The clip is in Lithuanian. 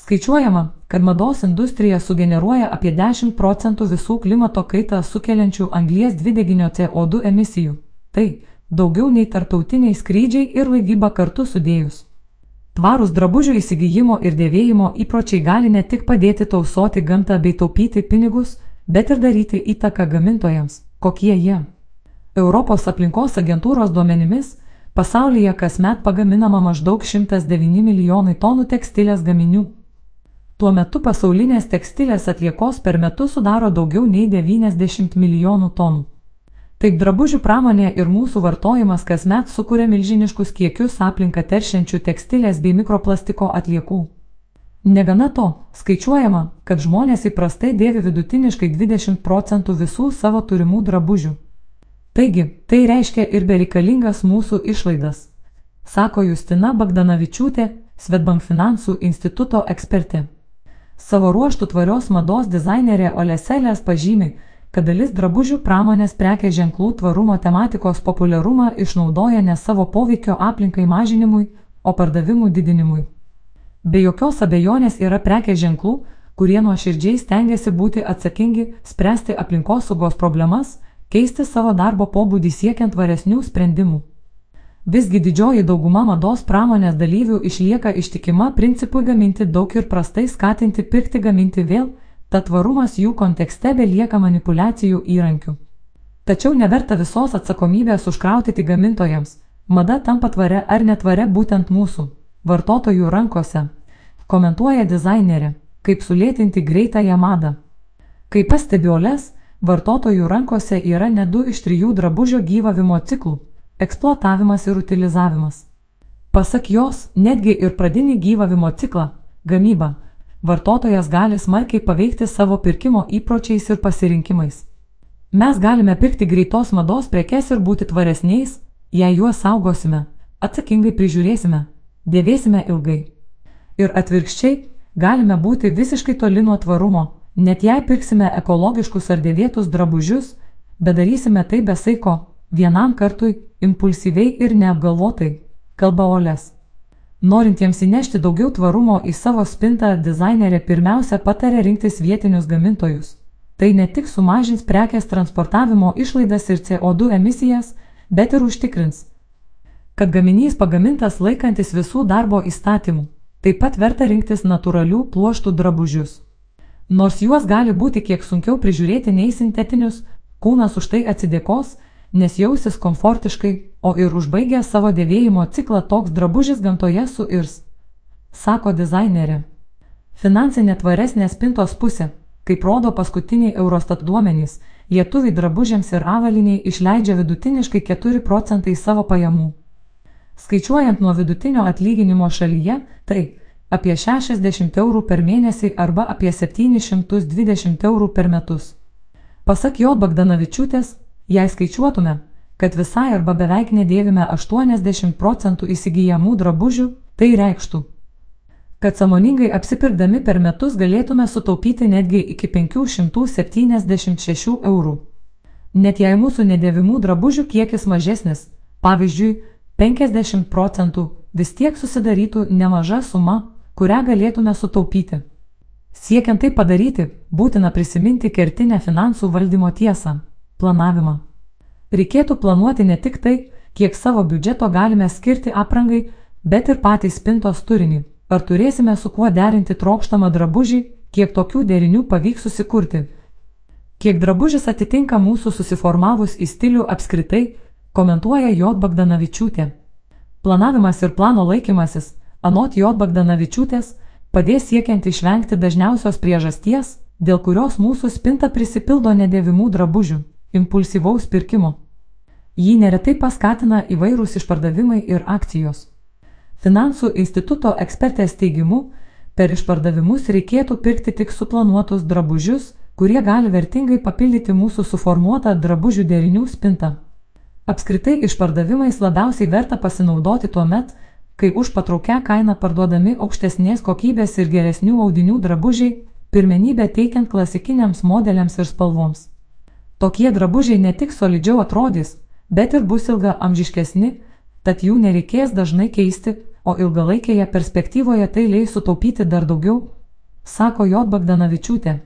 Skaičiuojama, kad mados industrija sugeneruoja apie 10 procentų visų klimato kaitą sukeliančių anglies dvideginio CO2 emisijų. Tai daugiau nei tartautiniai skrydžiai ir laivyba kartu sudėjus. Tvarūs drabužių įsigijimo ir dėvėjimo įpročiai gali ne tik padėti tausoti gamtą bei taupyti pinigus, bet ir daryti įtaką gamintojams, kokie jie. Europos aplinkos agentūros duomenimis pasaulyje kasmet pagaminama maždaug 109 milijonai tonų tekstilės gaminių. Tuo metu pasaulinės tekstilės atliekos per metus sudaro daugiau nei 90 milijonų tonų. Taip drabužių pramonė ir mūsų vartojimas kasmet sukuria milžiniškus kiekius aplinką teršiančių tekstilės bei mikroplastiko atliekų. Negana to, skaičiuojama, kad žmonės įprastai dėvi vidutiniškai 20 procentų visų savo turimų drabužių. Taigi, tai reiškia ir bereikalingas mūsų išlaidas, sako Justina Bagdanavičiūtė, Svetbank finansų instituto ekspertė. Savo ruoštų tvarios mados dizainerė Oleselės pažymi, kad dalis drabužių pramonės prekės ženklų tvarumo tematikos populiarumą išnaudoja ne savo poveikio aplinkai mažinimui, o pardavimų didinimui. Be jokios abejonės yra prekės ženklų, kurie nuoširdžiai stengiasi būti atsakingi, spręsti aplinkosaugos problemas, keisti savo darbo pobūdį siekiant varesnių sprendimų. Visgi didžioji dauguma mados pramonės dalyvių išlieka ištikima principui gaminti daug ir prastai skatinti pirkti gaminti vėl, tad tvarumas jų kontekste belieka manipulacijų įrankiu. Tačiau neverta visos atsakomybės užkrautyti gamintojams, mada tampa tvare ar netvare būtent mūsų, vartotojų rankose, komentuoja dizainerė, kaip sulėtinti greitąją madą. Kaip pastebiolės, vartotojų rankose yra ne du iš trijų drabužio gyvavimo ciklų - eksploatavimas ir utilizavimas. Pasak jos, netgi ir pradinį gyvavimo ciklą - gamybą vartotojas gali smarkiai paveikti savo pirkimo įpročiais ir pasirinkimais. Mes galime pirkti greitos mados prekes ir būti tvaresniais, jei juos saugosime, atsakingai prižiūrėsime, dėvėsime ilgai. Ir atvirkščiai, galime būti visiškai toli nuo tvarumo, net jei pirksime ekologiškus ar dėvėtus drabužius, bet darysime tai besaiko, vienam kartui, impulsyviai ir neapgalvotai, kalba Oles. Norintiems įnešti daugiau tvarumo į savo spintą, dizainerė pirmiausia patarė rinktis vietinius gamintojus. Tai ne tik sumažins prekės transportavimo išlaidas ir CO2 emisijas, bet ir užtikrins, kad gaminys pagamintas laikantis visų darbo įstatymų. Taip pat verta rinktis natūralių pluoštų drabužius. Nors juos gali būti kiek sunkiau prižiūrėti nei sintetinius, kūnas už tai atsidėkos, nes jausis komfortiškai, o ir užbaigęs savo dėvėjimo ciklą toks drabužis gamtoje suirs. Sako dizainerė. Finansinė tvaresnė spintos pusė, kaip rodo paskutiniai Eurostat duomenys, lietuviai drabužiams ir avaliniai išleidžia vidutiniškai 4 procentai savo pajamų. Skaičiuojant nuo vidutinio atlyginimo šalyje, tai apie 60 eurų per mėnesį arba apie 720 eurų per metus. Pasak Jo Bagdanavičiūtės, Jei skaičiuotume, kad visai arba beveik nedėvime 80 procentų įsigijamų drabužių, tai reikštų, kad samoningai apsipirkdami per metus galėtume sutaupyti netgi iki 576 eurų. Net jei mūsų nedėvimų drabužių kiekis mažesnis, pavyzdžiui, 50 procentų, vis tiek susidarytų nemaža suma, kurią galėtume sutaupyti. Siekiant tai padaryti, būtina prisiminti kertinę finansų valdymo tiesą planavimą. Reikėtų planuoti ne tik tai, kiek savo biudžeto galime skirti aprangai, bet ir patys spintos turinį. Ar turėsime su kuo derinti trokštamą drabužį, kiek tokių derinių pavyks susikurti. Kiek drabužis atitinka mūsų susiformavus į stilių apskritai, komentuoja J. Bagdanavičiūtė. Planavimas ir plano laikymasis, anot J. Bagdanavičiūtės, padės siekiant išvengti dažniausios priežasties, dėl kurios mūsų spinta prisipildo nedėvimų drabužių impulsyvaus pirkimo. Jį neretai paskatina įvairūs išpardavimai ir akcijos. Finansų instituto ekspertės teigimu, per išpardavimus reikėtų pirkti tik suplanuotus drabužius, kurie gali vertingai papildyti mūsų suformuotą drabužių derinių spintą. Apskritai išpardavimais labiausiai verta pasinaudoti tuo met, kai už patraukę kainą parduodami aukštesnės kokybės ir geresnių audinių drabužiai, pirmenybę teikiant klasikiniams modeliams ir spalvoms. Tokie drabužiai ne tik solidžiau atrodys, bet ir bus ilga amžiškesni, tad jų nereikės dažnai keisti, o ilgalaikėje perspektyvoje tai leis sutaupyti dar daugiau, sako J. Bagdanavičiūtė.